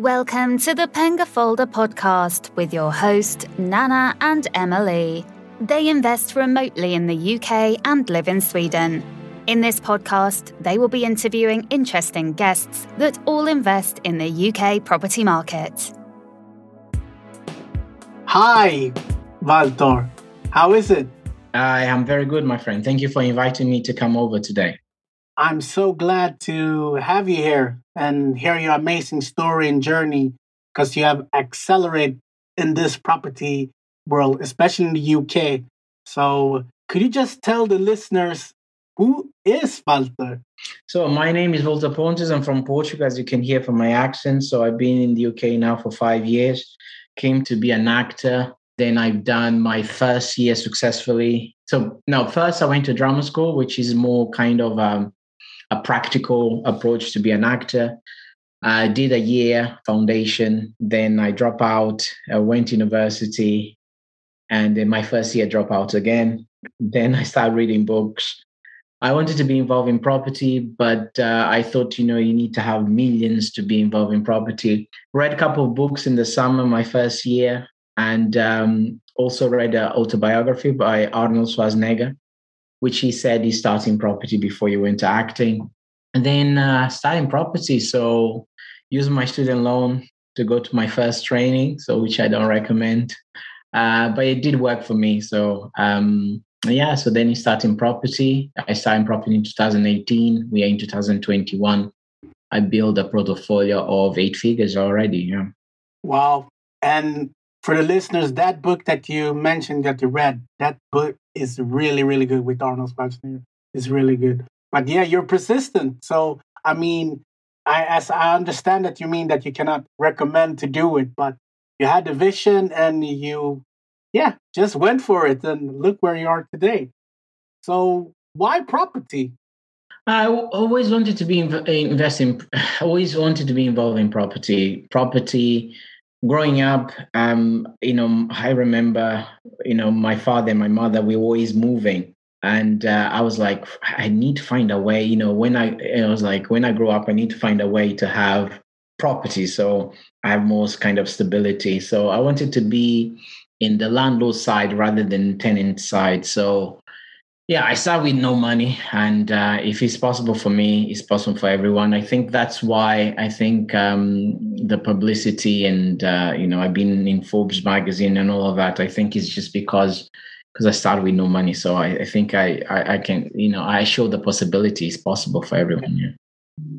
Welcome to the Penga Folder podcast with your host, Nana and Emily. They invest remotely in the UK and live in Sweden. In this podcast, they will be interviewing interesting guests that all invest in the UK property market. Hi, Walter. How is it? I am very good, my friend. Thank you for inviting me to come over today. I'm so glad to have you here and hear your amazing story and journey because you have accelerated in this property world, especially in the UK. So, could you just tell the listeners who is Walter? So, my name is Walter Pontes. I'm from Portugal, as you can hear from my accent. So, I've been in the UK now for five years, came to be an actor then I've done my first year successfully. So now, first I went to drama school, which is more kind of um, a practical approach to be an actor. I did a year foundation, then I dropped out. I went to university, and in my first year, drop out again. Then I started reading books. I wanted to be involved in property, but uh, I thought, you know, you need to have millions to be involved in property. Read a couple of books in the summer, my first year and um, also read an autobiography by Arnold Schwarzenegger, which he said he started in property before he went to acting. And then uh, starting property, so using my student loan to go to my first training, so which I don't recommend, uh, but it did work for me. So um, yeah, so then he started in property. I started in property in 2018. We are in 2021. I built a portfolio of eight figures already. Yeah. Wow. And for the listeners, that book that you mentioned that you read, that book is really, really good with Arnold Schwarzenegger. It's really good. But yeah, you're persistent. So I mean, I as I understand that you mean that you cannot recommend to do it, but you had the vision and you yeah, just went for it and look where you are today. So why property? I always wanted to be uh, investing. Always wanted to be involved in property. Property growing up, um, you know, I remember, you know, my father and my mother, we were always moving. And uh, I was like, I need to find a way, you know, when I, I was like, when I grow up, I need to find a way to have property. So I have more kind of stability. So I wanted to be in the landlord side rather than tenant side. So yeah, I start with no money, and uh, if it's possible for me, it's possible for everyone. I think that's why I think um, the publicity and uh, you know I've been in Forbes magazine and all of that. I think it's just because because I started with no money, so I, I think I, I, I can you know I show the possibility is possible for everyone.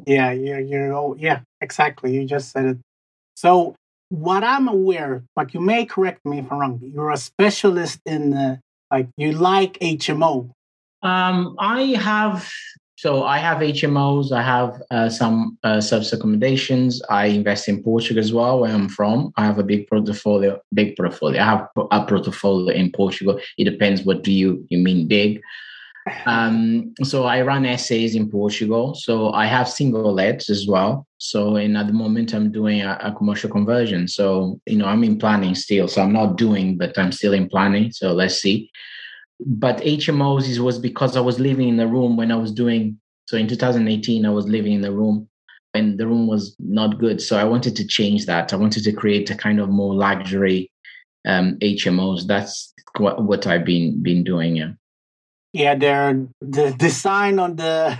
Yeah, yeah, you're, you're oh yeah, exactly. You just said it. So what I'm aware, but you may correct me if I'm wrong. You're a specialist in uh, like you like HMO um, I have so I have HMOs. I have uh, some uh, service accommodations. I invest in Portugal as well, where I'm from. I have a big portfolio. Big portfolio. I have a portfolio in Portugal. It depends what do you you mean big. Um, so I run SAs in Portugal. So I have single lets as well. So in at the moment I'm doing a, a commercial conversion. So you know I'm in planning still. So I'm not doing, but I'm still in planning. So let's see but HMOs was because I was living in the room when I was doing. So in 2018, I was living in the room and the room was not good. So I wanted to change that. I wanted to create a kind of more luxury um, HMOs. That's what, what I've been been doing. Yeah. Yeah, the design on the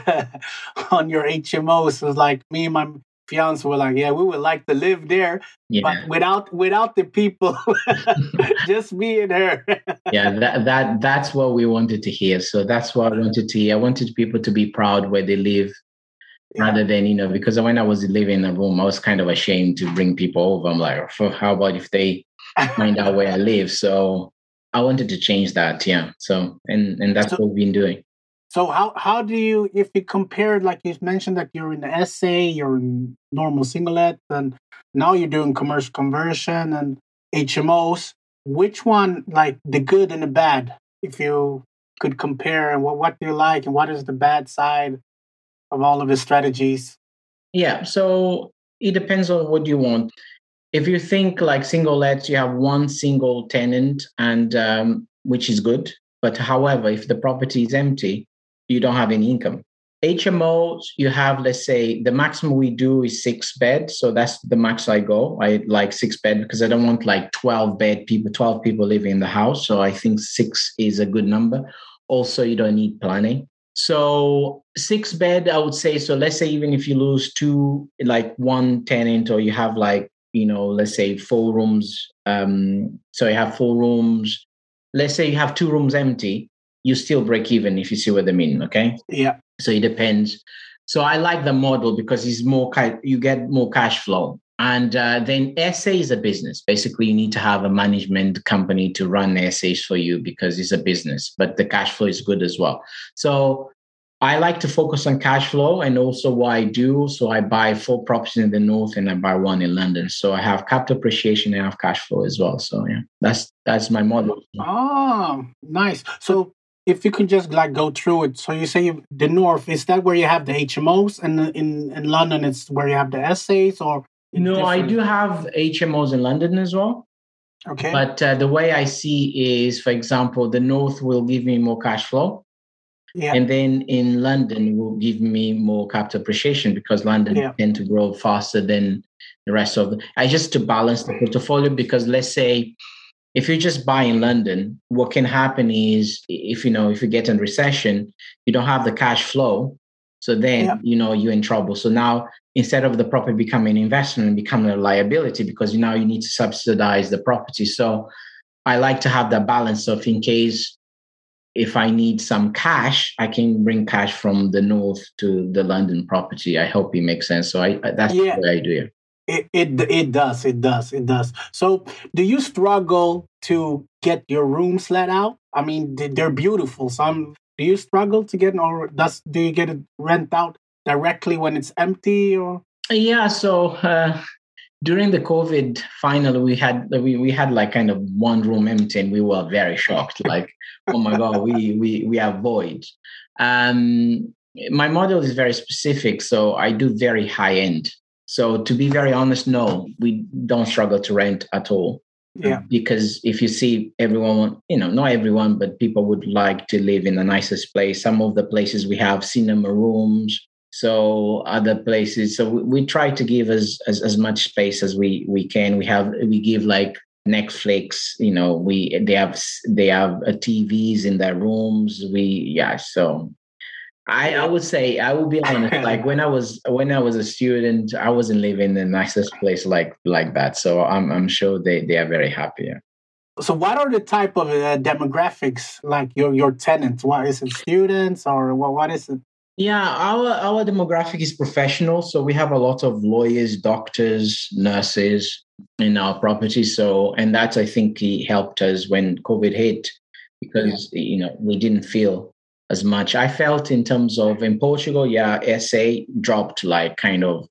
on your HMOs was like me and my fiance were like, yeah, we would like to live there, yeah. but without without the people, just me and her. yeah, that that that's what we wanted to hear. So that's what I wanted to hear. I wanted people to be proud where they live. Yeah. Rather than you know, because when I was living in the room, I was kind of ashamed to bring people over. I'm like, how about if they find out where I live? So I wanted to change that. Yeah. So and and that's so, what we've been doing. So how how do you if you compare like you mentioned that you're in the SA, you're in normal single let, and now you're doing commercial conversion and HMOs. Which one like the good and the bad? If you could compare and what what do you like and what is the bad side of all of the strategies? Yeah, so it depends on what you want. If you think like single lets, you have one single tenant and um, which is good. But however, if the property is empty, you don't have any income. HMOs, you have, let's say, the maximum we do is six bed. So that's the max I go. I like six bed because I don't want like 12 bed people, 12 people living in the house. So I think six is a good number. Also, you don't need planning. So six bed, I would say. So let's say even if you lose two, like one tenant, or you have like, you know, let's say four rooms. Um, so you have four rooms. Let's say you have two rooms empty, you still break even if you see what I mean. Okay. Yeah. So it depends. So I like the model because it's more you get more cash flow. And uh, then SA is a business. Basically, you need to have a management company to run SAs for you because it's a business, but the cash flow is good as well. So I like to focus on cash flow and also what I do. So I buy four properties in the north and I buy one in London. So I have capital appreciation and I have cash flow as well. So yeah, that's that's my model. Oh, nice. So if you can just like go through it. So you say you, the north is that where you have the HMOs, and in in London it's where you have the SAs, or no? Different? I do have HMOs in London as well. Okay, but uh, the way I see is, for example, the north will give me more cash flow. Yeah. And then in London will give me more capital appreciation because London yeah. tend to grow faster than the rest of the I just to balance the portfolio because let's say if you just buy in London, what can happen is if you know if you get in recession, you don't have the cash flow. So then yeah. you know you're in trouble. So now instead of the property becoming an investment and becoming a liability because you now you need to subsidize the property. So I like to have that balance of in case if I need some cash, I can bring cash from the north to the London property. I hope it makes sense. So I that's yeah. the way I do it. It, it it does it does it does. So, do you struggle to get your rooms let out? I mean, they're beautiful. Some do you struggle to get, or does do you get it rent out directly when it's empty, or? Yeah. So uh, during the COVID, finally we had we we had like kind of one room empty, and we were very shocked. Like, oh my god, we we we are void. Um, my model is very specific, so I do very high end. So to be very honest, no, we don't struggle to rent at all. Yeah. Because if you see everyone, you know, not everyone, but people would like to live in the nicest place. Some of the places we have cinema rooms, so other places. So we, we try to give as, as as much space as we we can. We have we give like Netflix, you know, we they have they have uh, TVs in their rooms. We yeah, so I, I would say I will be honest. like when I was when I was a student, I wasn't living in the nicest place like like that. So I'm I'm sure they they are very happy. So what are the type of uh, demographics like your your tenants? What is it, students or what what is it? Yeah, our our demographic is professional. So we have a lot of lawyers, doctors, nurses in our property. So and that I think helped us when COVID hit because yeah. you know we didn't feel as much. I felt in terms of in Portugal, yeah, SA dropped like kind of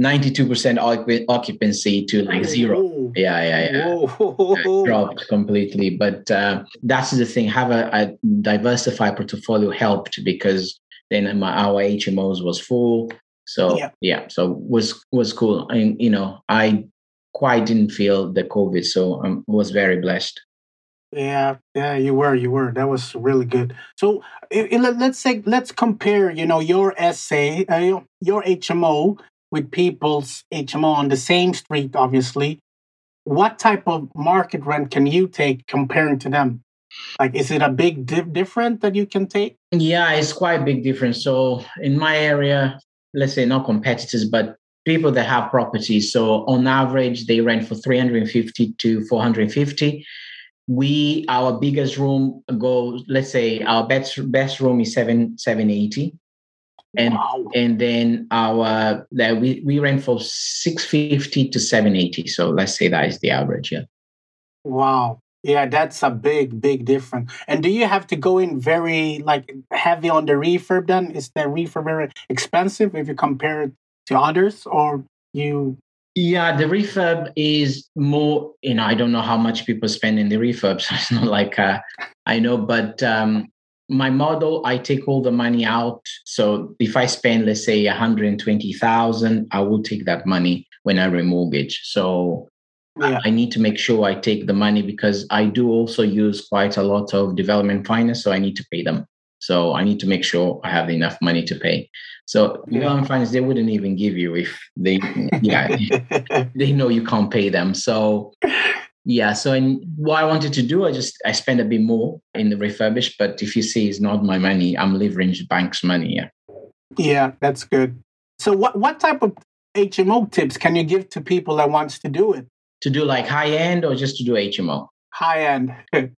92% occupancy to like zero. Yeah, yeah, yeah. dropped completely. But uh, that's the thing. Have a, a, diversified portfolio helped because then my, our HMOs was full. So yeah. yeah, so was was cool. And you know, I quite didn't feel the COVID, so I was very blessed. Yeah, yeah, you were, you were. That was really good. So let's say, let's compare, you know, your SA, uh, your HMO with people's HMO on the same street, obviously. What type of market rent can you take comparing to them? Like, is it a big di- difference that you can take? Yeah, it's quite a big difference. So in my area, let's say not competitors, but people that have properties. So on average, they rent for 350 to 450 we our biggest room goes let's say our best best room is 7 780 and wow. and then our that we we rent for 650 to 780 so let's say that is the average yeah. Wow. Yeah that's a big big difference. And do you have to go in very like heavy on the refurb then? Is the refurb very expensive if you compare it to others or you yeah, the refurb is more, you know, I don't know how much people spend in the refurb. So it's not like uh, I know, but um, my model, I take all the money out. So if I spend, let's say, 120,000, I will take that money when I remortgage. So yeah. I need to make sure I take the money because I do also use quite a lot of development finance. So I need to pay them. So I need to make sure I have enough money to pay. So yeah. finance they wouldn't even give you if they yeah they know you can't pay them. So yeah, so in, what I wanted to do, I just I spend a bit more in the refurbished, but if you see it's not my money, I'm leveraging bank's money. Yeah. Yeah, that's good. So what what type of HMO tips can you give to people that wants to do it? To do like high end or just to do HMO? High end.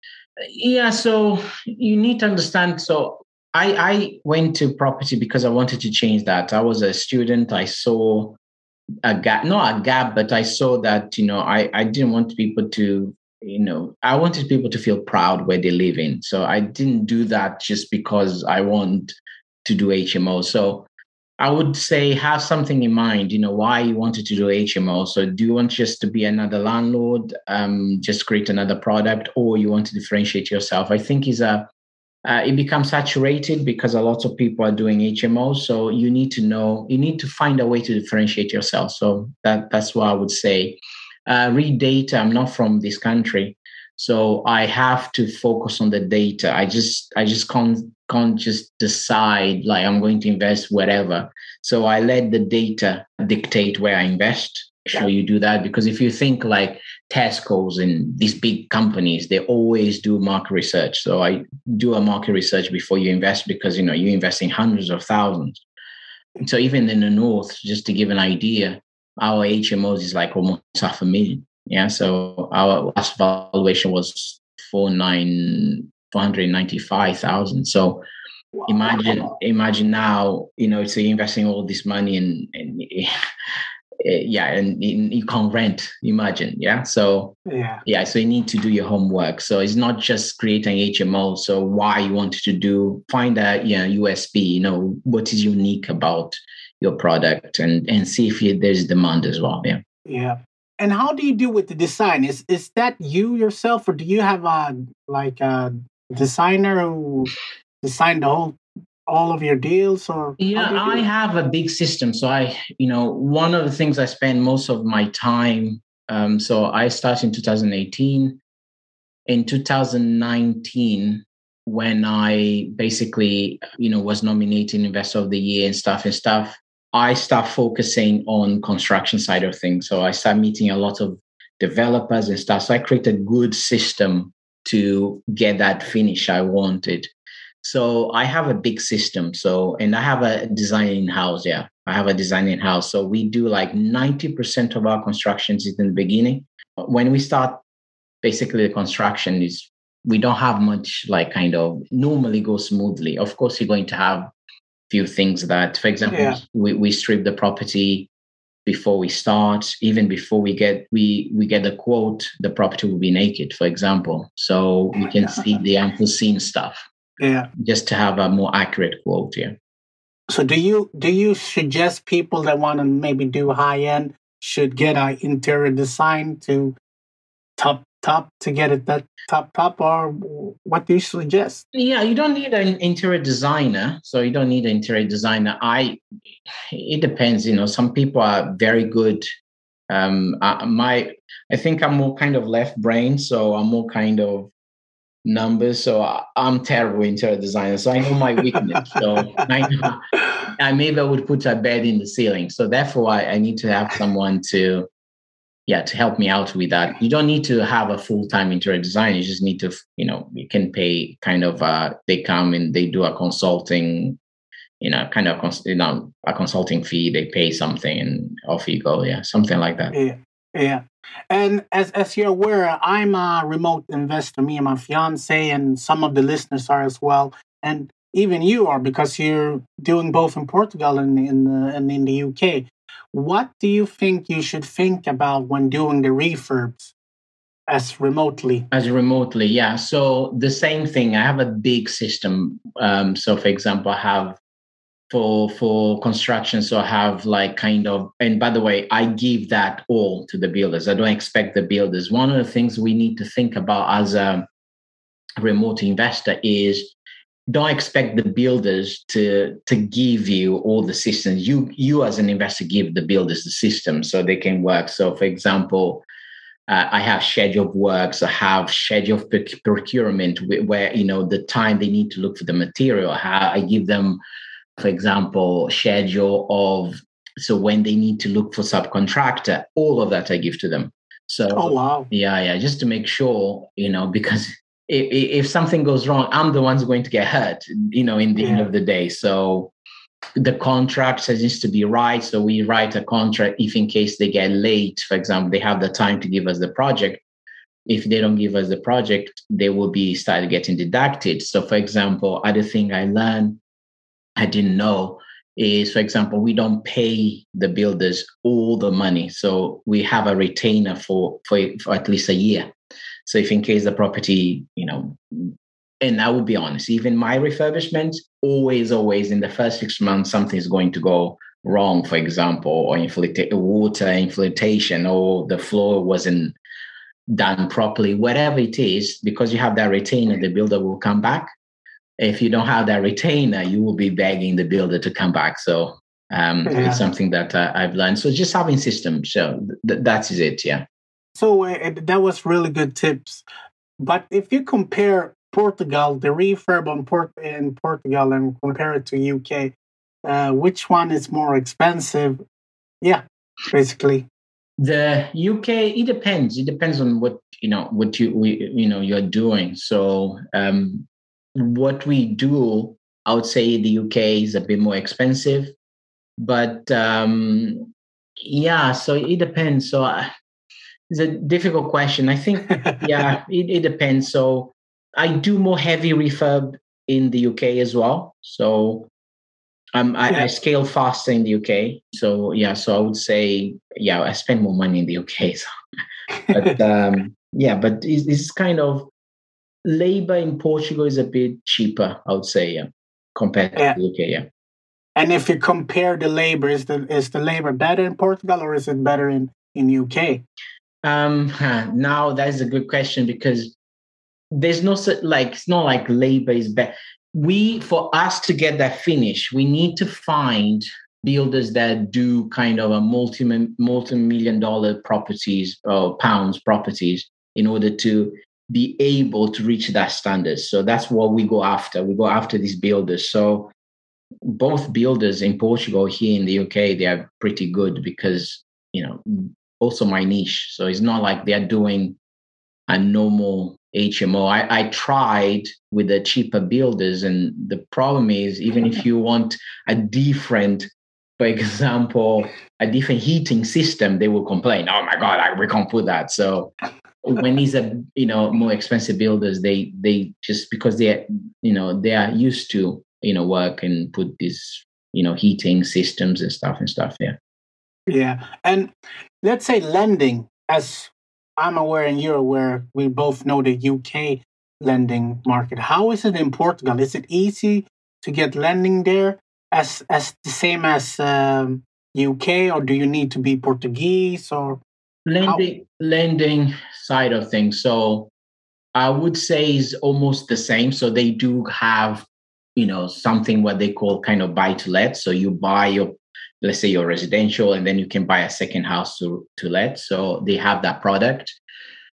yeah, so you need to understand so I, I went to property because I wanted to change that. I was a student. I saw a gap, not a gap, but I saw that, you know, I, I didn't want people to, you know, I wanted people to feel proud where they live in. So I didn't do that just because I want to do HMO. So I would say have something in mind, you know, why you wanted to do HMO. So do you want just to be another landlord, um, just create another product, or you want to differentiate yourself? I think is a uh, it becomes saturated because a lot of people are doing HMO. So you need to know, you need to find a way to differentiate yourself. So that that's what I would say. Uh, read data. I'm not from this country, so I have to focus on the data. I just I just can't can't just decide like I'm going to invest whatever. So I let the data dictate where I invest. Sure, you do that because if you think like Tesco's and these big companies, they always do market research. So I do a market research before you invest because you know you're investing hundreds of thousands. So even in the north, just to give an idea, our HMOs is like almost half a million. Yeah. So our last valuation was four nine four hundred ninety five thousand. So wow. imagine imagine now, you know, so you're investing all this money and, and Eh, yeah and you can't rent imagine yeah? So yeah. yeah so you need to do your homework. So it's not just creating hmo so why you wanted to do find a you know, usp you know what is unique about your product and and see if you, there's demand as well yeah. Yeah. And how do you do with the design? Is is that you yourself or do you have a like a designer who designed the whole all of your deals or yeah i have a big system so i you know one of the things i spend most of my time um, so i started in 2018 in 2019 when i basically you know was nominated investor of the year and stuff and stuff i start focusing on construction side of things. So i start meeting a lot of developers and stuff. So i create a good system to get that finish i wanted so I have a big system. So, and I have a design in house. Yeah, I have a design in house. So we do like 90% of our constructions in the beginning. When we start, basically the construction is, we don't have much like kind of normally go smoothly. Of course, you're going to have few things that, for example, yeah. we, we strip the property before we start even before we get we we get the quote the property will be naked for example so oh we can see the unforeseen stuff yeah. Just to have a more accurate quote, yeah. So do you do you suggest people that want to maybe do high end should get an interior design to top top to get it that top top or what do you suggest yeah you don't need an interior designer so you don't need an interior designer i it depends you know some people are very good um uh, my i think i'm more kind of left brain so i'm more kind of numbers. So I, am terrible interior designer. So I know my weakness. so I know I maybe I would put a bed in the ceiling. So therefore I, I need to have someone to yeah, to help me out with that. You don't need to have a full-time interior designer. You just need to, you know, you can pay kind of uh they come and they do a consulting, you know, kind of you know, a consulting fee, they pay something and off you go. Yeah, something like that. Yeah. Yeah. And as as you're aware, I'm a remote investor. Me and my fiance, and some of the listeners are as well. And even you are because you're doing both in Portugal and in the, and in the UK. What do you think you should think about when doing the refurbs as remotely? As remotely, yeah. So the same thing. I have a big system. Um, so, for example, I have for for construction so i have like kind of and by the way i give that all to the builders i don't expect the builders one of the things we need to think about as a remote investor is don't expect the builders to to give you all the systems you you as an investor give the builders the system so they can work so for example uh, I have schedule of works. I have schedule of procurement where, you know, the time they need to look for the material. I give them, for example, schedule of, so when they need to look for subcontractor, all of that I give to them. So, oh, wow. Yeah, yeah, just to make sure, you know, because if, if something goes wrong, I'm the one's going to get hurt, you know, in the yeah. end of the day. So the contract needs to be right. So we write a contract if in case they get late, for example, they have the time to give us the project. If they don't give us the project, they will be started getting deducted. So for example, other thing I learned, I didn't know is, for example, we don't pay the builders all the money. So we have a retainer for, for, for at least a year. So if in case the property, you know, and I will be honest, even my refurbishment, always, always in the first six months, something is going to go wrong, for example, or inflata- water infiltration, or the floor wasn't done properly, whatever it is, because you have that retainer, the builder will come back. If you don't have that retainer, you will be begging the builder to come back. So um, yeah. it's something that uh, I've learned. So just having systems, so th- that's it, yeah. So uh, that was really good tips. But if you compare Portugal, the refurb on Port in Portugal, and compare it to UK, uh, which one is more expensive? Yeah, basically. The UK, it depends. It depends on what you know, what you we, you know you're doing. So, um, what we do, I would say the UK is a bit more expensive, but um, yeah. So it depends. So. Uh, it's a difficult question. I think, yeah, it, it depends. So I do more heavy refurb in the UK as well. So um, I, yeah. I, scale faster in the UK. So yeah, so I would say yeah, I spend more money in the UK. So. but um, yeah, but it's, it's, kind of labor in Portugal is a bit cheaper. I would say yeah, compared yeah. to the UK. Yeah. And if you compare the labor, is the is the labor better in Portugal or is it better in in UK? Um, now that's a good question because there's no such like it's not like labor is bad. We for us to get that finish, we need to find builders that do kind of a multi multi million dollar properties or pounds properties in order to be able to reach that standard. So that's what we go after. We go after these builders. So both builders in Portugal here in the UK, they are pretty good because you know also my niche. So it's not like they're doing a normal HMO. I, I tried with the cheaper builders, and the problem is even if you want a different, for example, a different heating system, they will complain. Oh my God, I, we can't put that. So when these are you know more expensive builders, they they just because they you know they are used to you know work and put these you know heating systems and stuff and stuff. Yeah. Yeah, and let's say lending as I'm aware and you're aware, we both know the UK lending market. How is it in Portugal? Is it easy to get lending there as as the same as um, UK, or do you need to be Portuguese or lending how? lending side of things? So I would say is almost the same. So they do have you know something what they call kind of buy to let. So you buy your let's say your residential and then you can buy a second house to, to let. So they have that product.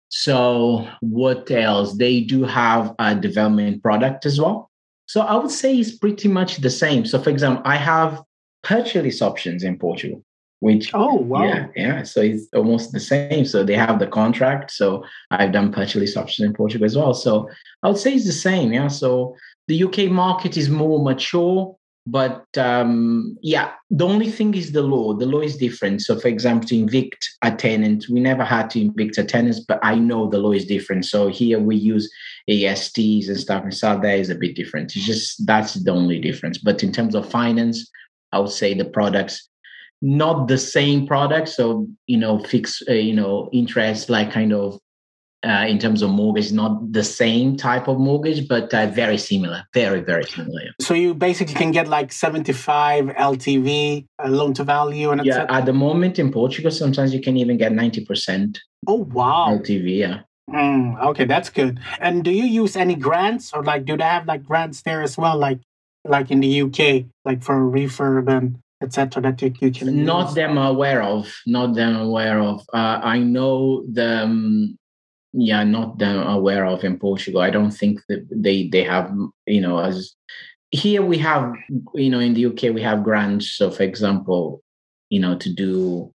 So what else? They do have a development product as well. So i would say it's pretty much the same. So for example i have purchase options in portugal which oh wow. yeah yeah. So it's almost the same. So they have the contract. So i've done purchase options in portugal as well. So i would say it's the same yeah. So the uk market is more mature but um, yeah, the only thing is the law. The law is different. So, for example, to evict a tenant, we never had to evict a tenant, but I know the law is different. So here we use ASTs and stuff, and so there is a bit different. It's just that's the only difference. But in terms of finance, I would say the products not the same products So you know, fix uh, you know interest like kind of uh, in terms of mortgage, not the same type of mortgage, but uh, very similar, very, very similar. So you basically can get like 75 LTV, uh, loan to value. and Yeah, at the moment in Portugal, sometimes you can even get 90%. Oh, wow. LTV, yeah. Mm, okay, that's good. And do you use any grants or like, do they have like grants there as well? Like, like in the UK, like for refurb and etc. That you, you can not use? them aware of, not them aware of. Uh, I know the um, yeah, not them aware of in Portugal. I don't think that they they have you know as here we have you know in the UK we have grants. So for example, you know to do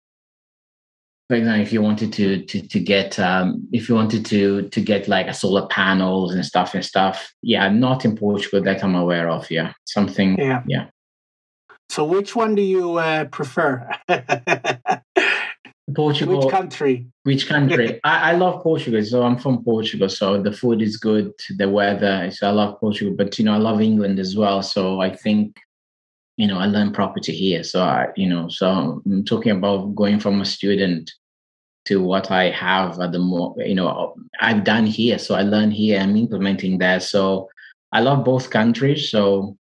for example, if you wanted to to to get um, if you wanted to to get like a solar panels and stuff and stuff, yeah, not in Portugal that I'm aware of. Yeah, something. Yeah, yeah. So, which one do you uh, prefer? Portugal. Which country? Which country? I, I love Portugal. So I'm from Portugal. So the food is good, the weather. So I love Portugal. But you know, I love England as well. So I think you know, I learned property here. So I, you know, so I'm talking about going from a student to what I have at the more, you know, I've done here. So I learned here. I'm implementing that. So I love both countries. So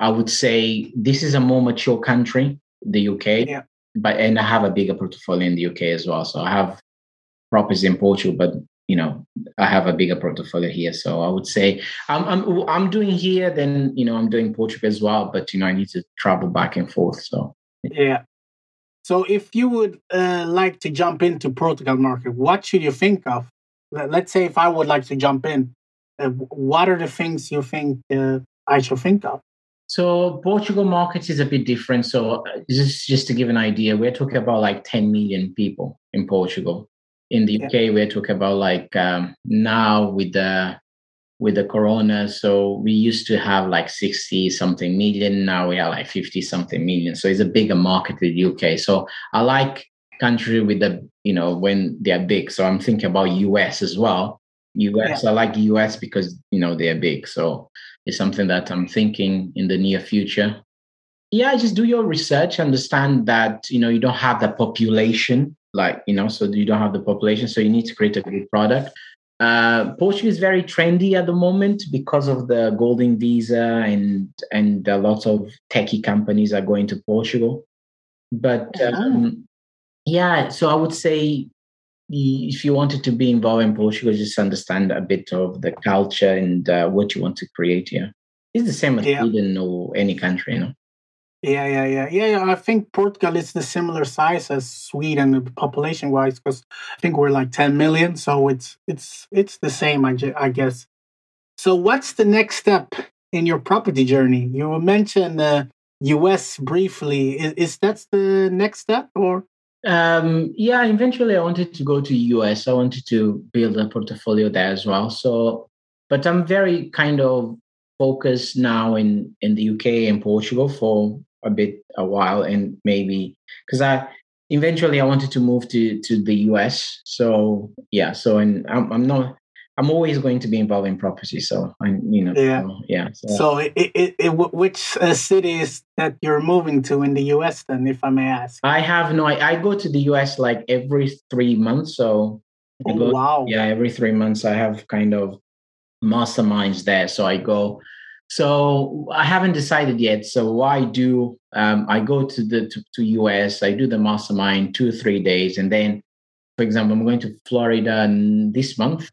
I would say this is a more mature country, the UK. Yeah. But and I have a bigger portfolio in the UK as well. So I have properties in Portugal, but you know i have a bigger portfolio here. So i would say i'm i'm i'm doing here then you know i'm doing portugal as well but you know i need to travel back and forth so. Yeah. So if you would uh, like to jump into portugal market what should you think of? Let's say if i would like to jump in uh, what are the things you think uh, i should think of so Portugal market is a bit different. So uh, just just to give an idea, we're talking about like 10 million people in Portugal. In the UK we're talking about like um, now with the with the corona. So we used to have like 60 something million. Now we are like 50 something million. So it's a bigger market in the UK so I like country with the you know when they're big. So I'm thinking about US as well. US yeah. I like US because you know they're big. So it's something that I'm thinking in the near future yeah just do your research understand that you know you don't have the population like you know so you don't have the population so you need to create a good product uh, Portugal is very trendy at the moment because of the golden visa and and a lot of techie companies are going to Portugal. But uh-huh. um, yeah, so I would say if you wanted to be involved in Portugal, just understand a bit of the culture and uh, what you want to create here. It's the same as yeah. Sweden or any country, you know. Yeah, yeah, yeah, yeah, yeah. I think Portugal is the similar size as Sweden population wise, because I think we're like 10 million. So it's it's it's the same, I, I guess. So what's the next step in your property journey? You mentioned uh, US briefly. Is, is that the next step or? Um, yeah, eventually I wanted to go to US. I wanted to build a portfolio there as well. So, but I'm very kind of focused now in in the UK and Portugal for a bit a while and maybe because I eventually I wanted to move to to the US. So yeah, so and I'm, I'm not I'm always going to be involved in property. So I you know yeah so, yeah. So, so it, it, it, which uh, cities that you're moving to in the US then, if I may ask? I have no. I, I go to the US like every three months. So oh, go, wow. Yeah, every three months I have kind of masterminds there. So I go so I haven't decided yet. So what I do, um, I go to the to, to, US, I do the mastermind two or three days, and then, for example, I'm going to Florida this month,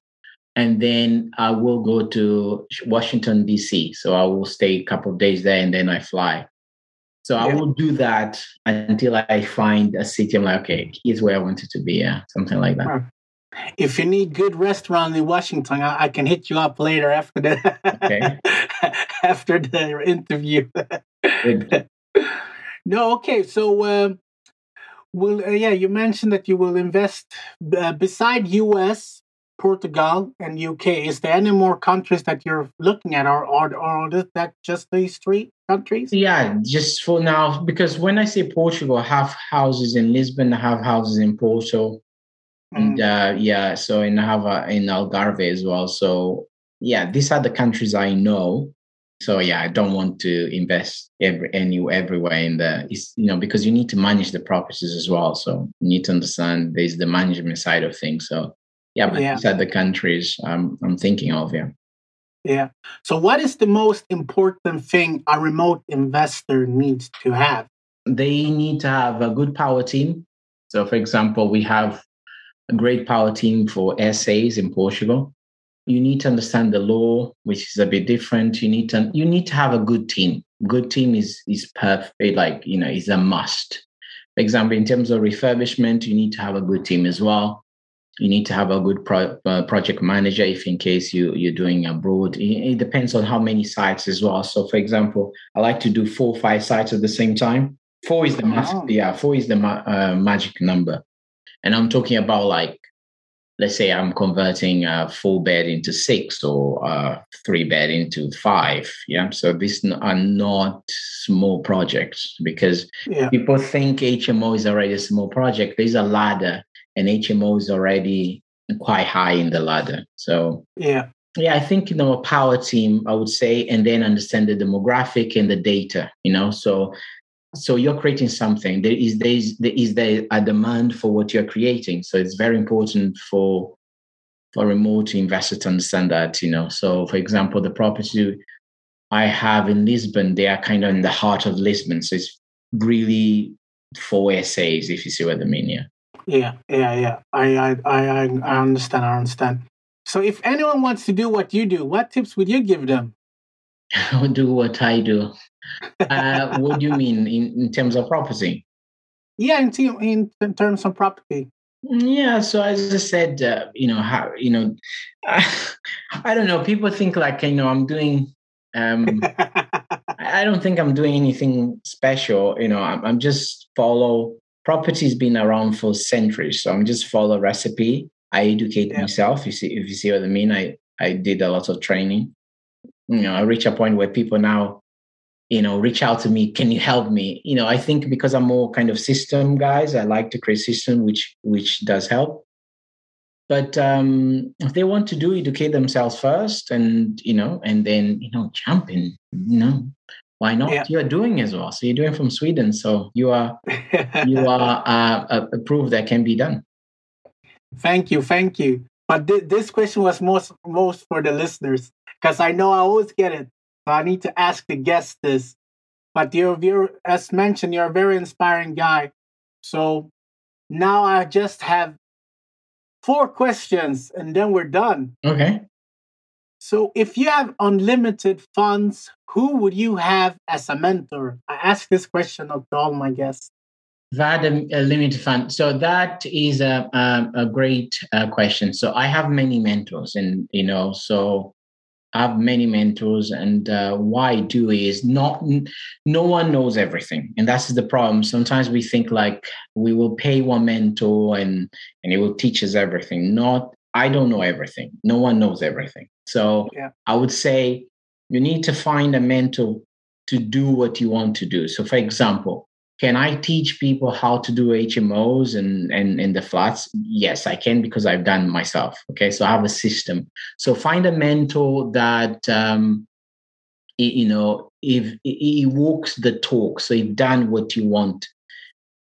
and then I will go to Washington D.C. So I will stay a couple of days there, and then I fly. So yeah. I will do that until I find a city. I'm like, okay, here's where I wanted to be. Yeah, something like that if you need good restaurant in Washington, I, I can hit you up later after the okay. after the interview. no, okay. So, um, well, uh, yeah, you mentioned that you will invest uh, beside U.S., Portugal, and U.K. Is there any more countries that you're looking at, or or, or is that just these three countries? Yeah, just for now, because when I say Portugal, I have houses in Lisbon, I have houses in Porto and mm. uh, yeah, so in Hava in Algarve as well. So yeah, these are the countries I know. So yeah, I don't want to invest every any everywhere in the you know because you need to manage the properties as well. So you need to understand there's the management side of things. So yeah, but yeah. these are the countries I'm I'm thinking of. Yeah. Yeah. So what is the most important thing a remote investor needs to have? They need to have a good power team. So for example, we have a great power team for SAs in Portugal. You need to understand the law, which is a bit different. You need to you need to have a good team. good team is is perfect. Like you know, is a must. For example, in terms of refurbishment, you need to have a good team as well. You need to have a good pro, uh, project manager if in case you you're doing abroad. It, it, depends on how many sites as well. So, for example, I like to do four five sites at the same time. Four is the oh. yeah, four is the ma- uh, magic number, and I'm talking about like let's say I'm converting a four bed into six or a three bed into five. Yeah. So these are not small projects because yeah. people think HMO is already a small project. There's a ladder and HMO is already quite high in the ladder. So yeah. Yeah, I think you know a power team, I would say, and then understand the demographic and the data, you know. So so you're creating something there is there is there is there a demand for what you're creating so it's very important for for remote investor to understand that you know so for example the property i have in lisbon they are kind of in the heart of lisbon so it's really for SAs if you see what i mean yeah yeah yeah yeah i i i, I understand i understand so if anyone wants to do what you do what tips would you give them do what i do uh, what do you mean in, in terms of property? Yeah, in, in, in terms of property. Yeah, so as I said, uh, you know how you know, uh, I don't know. People think like you know I'm doing. Um, I don't think I'm doing anything special. You know, I'm, I'm just follow. Property's been around for centuries, so I'm just follow recipe. I educate yeah. myself. You see, if you see what I mean, I I did a lot of training. You know, I reach a point where people now you know reach out to me can you help me you know i think because i'm more kind of system guys i like to create system which which does help but um if they want to do educate themselves first and you know and then you know jump in you know why not yeah. you're doing as well so you're doing from sweden so you are you are uh, a, proof that can be done thank you thank you but th- this question was most most for the listeners because i know i always get it so I need to ask the guest this. But you're, you're, as mentioned, you're a very inspiring guy. So now I just have four questions and then we're done. Okay. So if you have unlimited funds, who would you have as a mentor? I ask this question of all my guests. That a, limited fund. So that is a a, a great uh, question. So I have many mentors, and you know, so I have many mentors, and uh, why I do is not no one knows everything, and that's the problem. Sometimes we think like we will pay one mentor and and it will teach us everything. Not I don't know everything. No one knows everything. So yeah. I would say you need to find a mentor to do what you want to do. So, for example, can I teach people how to do HMOs and, and, and the flats? Yes, I can because I've done myself. Okay. So I have a system. So find a mentor that, um, you know, if he walks the talk, so you've done what you want,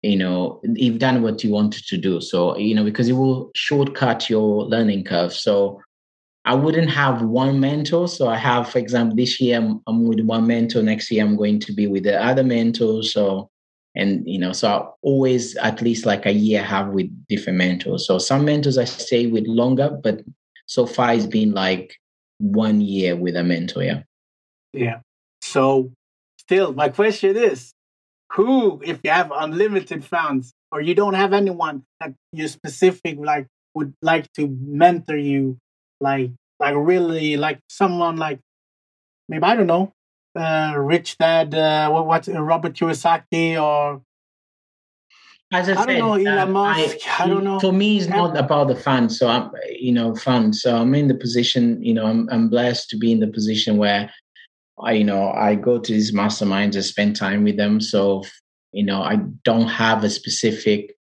you know, you've done what you wanted to do. So, you know, because it will shortcut your learning curve. So I wouldn't have one mentor. So I have, for example, this year I'm, I'm with one mentor. Next year I'm going to be with the other mentor. So and you know so I always at least like a year have with different mentors so some mentors i stay with longer but so far it's been like one year with a mentor yeah yeah so still my question is who if you have unlimited funds or you don't have anyone that you specific like would like to mentor you like like really like someone like maybe i don't know uh, Rich Dad, uh, what, what uh, Robert Kiyosaki or as I, I said, don't know, Elon um, Musk. I, I, don't know. For me, it's not about the fun. So I'm, you know, fun. So I'm in the position. You know, I'm, I'm blessed to be in the position where, I, you know, I go to these masterminds and spend time with them. So, you know, I don't have a specific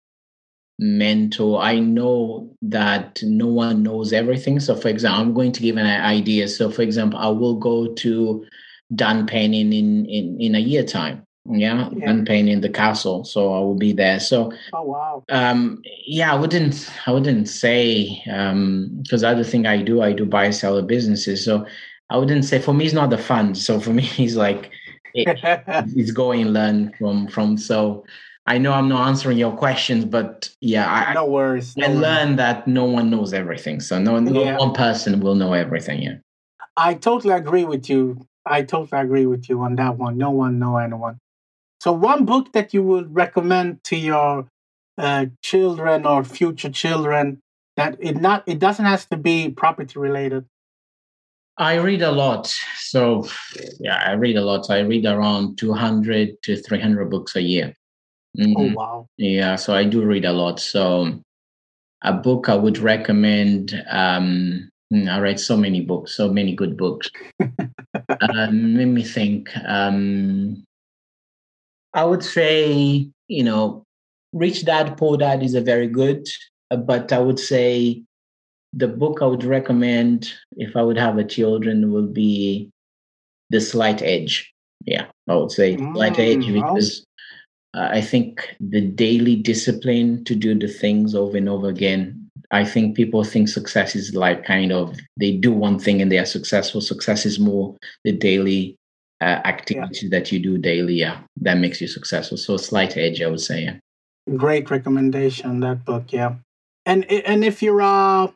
mentor. I know that no one knows everything. So, for example, I'm going to give an idea. So, for example, I will go to Dan Peña in, in, in a year time. Yeah, yeah. Dan Peña in the castle. So I will be there. So oh wow. Um yeah, I wouldn't I wouldn't say um because other thing I do, I do buy sell businesses. So I wouldn't say for me it's not the fun. So for me it's like it, it's going learn from from so I know I'm not answering your questions, but yeah, I no worries. No I learned that no one knows everything. So no, no yeah. one person will know everything. Yeah. I totally agree with you I totally agree with you on that one. No one know anyone. So, one book that you would recommend to your uh, children or future children that it not it doesn't have to be property related. I read a lot. So, yeah, I read a lot. I read around 200 to 300 books a year. Mm-hmm. Oh, wow. Yeah, so I do read a lot. So, a book I would recommend. Um, hmm, I read so many books, so many good books. um, let me think. Um, I would say, you know, Rich Dad Poor Dad is a very good, uh, but I would say the book I would recommend if I would have a children will be The Slight Edge. Yeah, I would say mm, Slight Edge because uh, I think the daily discipline to do the things over and over again. I think people think success is like kind of they do one thing and they are successful. Success is more the daily uh, activities yeah. that you do daily. Yeah, that makes you successful. So slight edge, I would say. Yeah. Great recommendation that book. Yeah, and and if you're a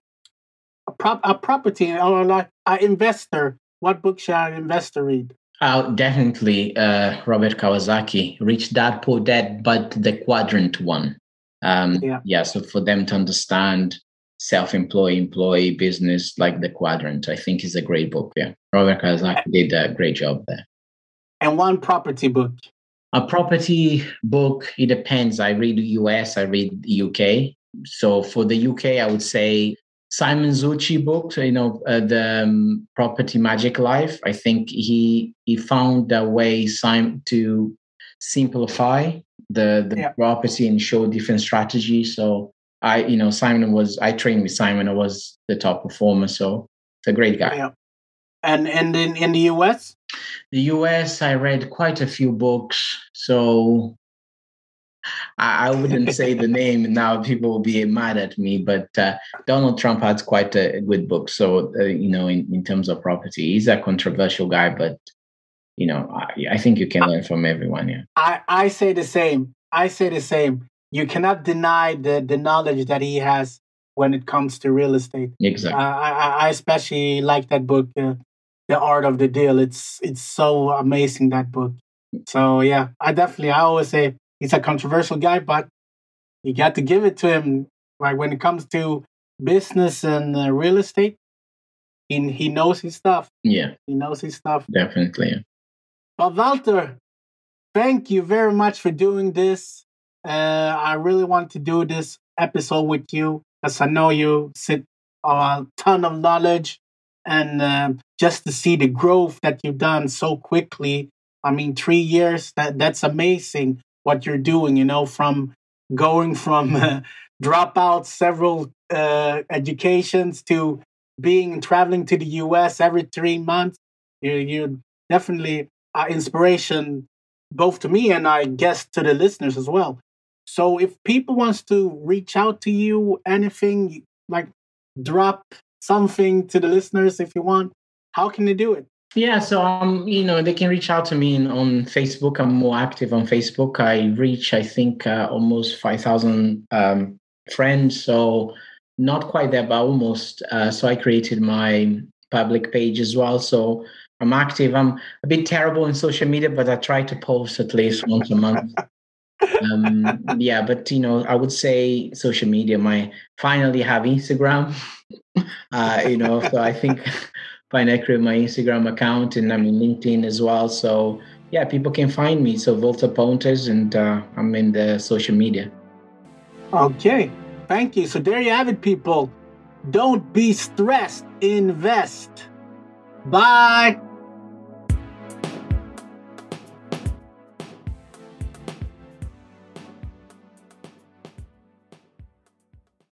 a, prop, a property or like an investor, what book should an investor read? Uh, definitely uh, Robert Kiyosaki, Rich Dad Poor Dad, but the quadrant one. Um, yeah. yeah, so for them to understand self-employed, employee, business, like the quadrant, I think is a great book. Yeah, Robert Kiyosaki did a great job there. And one property book. A property book, it depends. I read the US, I read the UK. So for the UK, I would say Simon Zutshi book, you know, uh, the um, Property Magic Life. I think he he found a way Simon to simplify the the yeah. property and show different strategies. So I, you know, Simon was I trained with Simon. I was the top performer. So it's a great guy. Yeah. And and in in the US, the US, I read quite a few books. So I, I wouldn't say the name now; people will be mad at me. But uh, Donald Trump has quite a good book. So uh, you know, in, in terms of property, he's a controversial guy, but you know, I, I think you can learn from everyone. Yeah, I I say the same. I say the same. You cannot deny the the knowledge that he has when it comes to real estate. Exactly. Uh, I I especially like that book, uh, The Art of the Deal. It's it's so amazing that book. So yeah, I definitely I always say he's a controversial guy, but you got to give it to him. Like when it comes to business and uh, real estate, he he knows his stuff. Yeah, he knows his stuff. Definitely. Well, Walter, thank you very much for doing this. Uh, I really want to do this episode with you because I know you sit a ton of knowledge and uh, just to see the growth that you've done so quickly. I mean, three years, that, that's amazing what you're doing, you know, from going from uh, drop several uh, educations to being traveling to the US every three months. You, you're definitely uh, inspiration both to me and I guess to the listeners as well. So if people wants to reach out to you, anything like drop something to the listeners if you want, how can they do it? Yeah, so um, you know, they can reach out to me in, on Facebook. I'm more active on Facebook. I reach, I think, uh, almost five thousand um, friends. So not quite there, but almost. Uh, so I created my public page as well. So I'm active. I'm a bit terrible in social media, but I try to post at least once a month. um, yeah, but you know, I would say social media. My finally have Instagram. Uh, you know, so I think find I create my Instagram account and I'm in LinkedIn as well. So yeah, people can find me. So Volta Pontes and uh, I'm in the social media. Okay, thank you. So there you have it, people. Don't be stressed. Invest. Bye.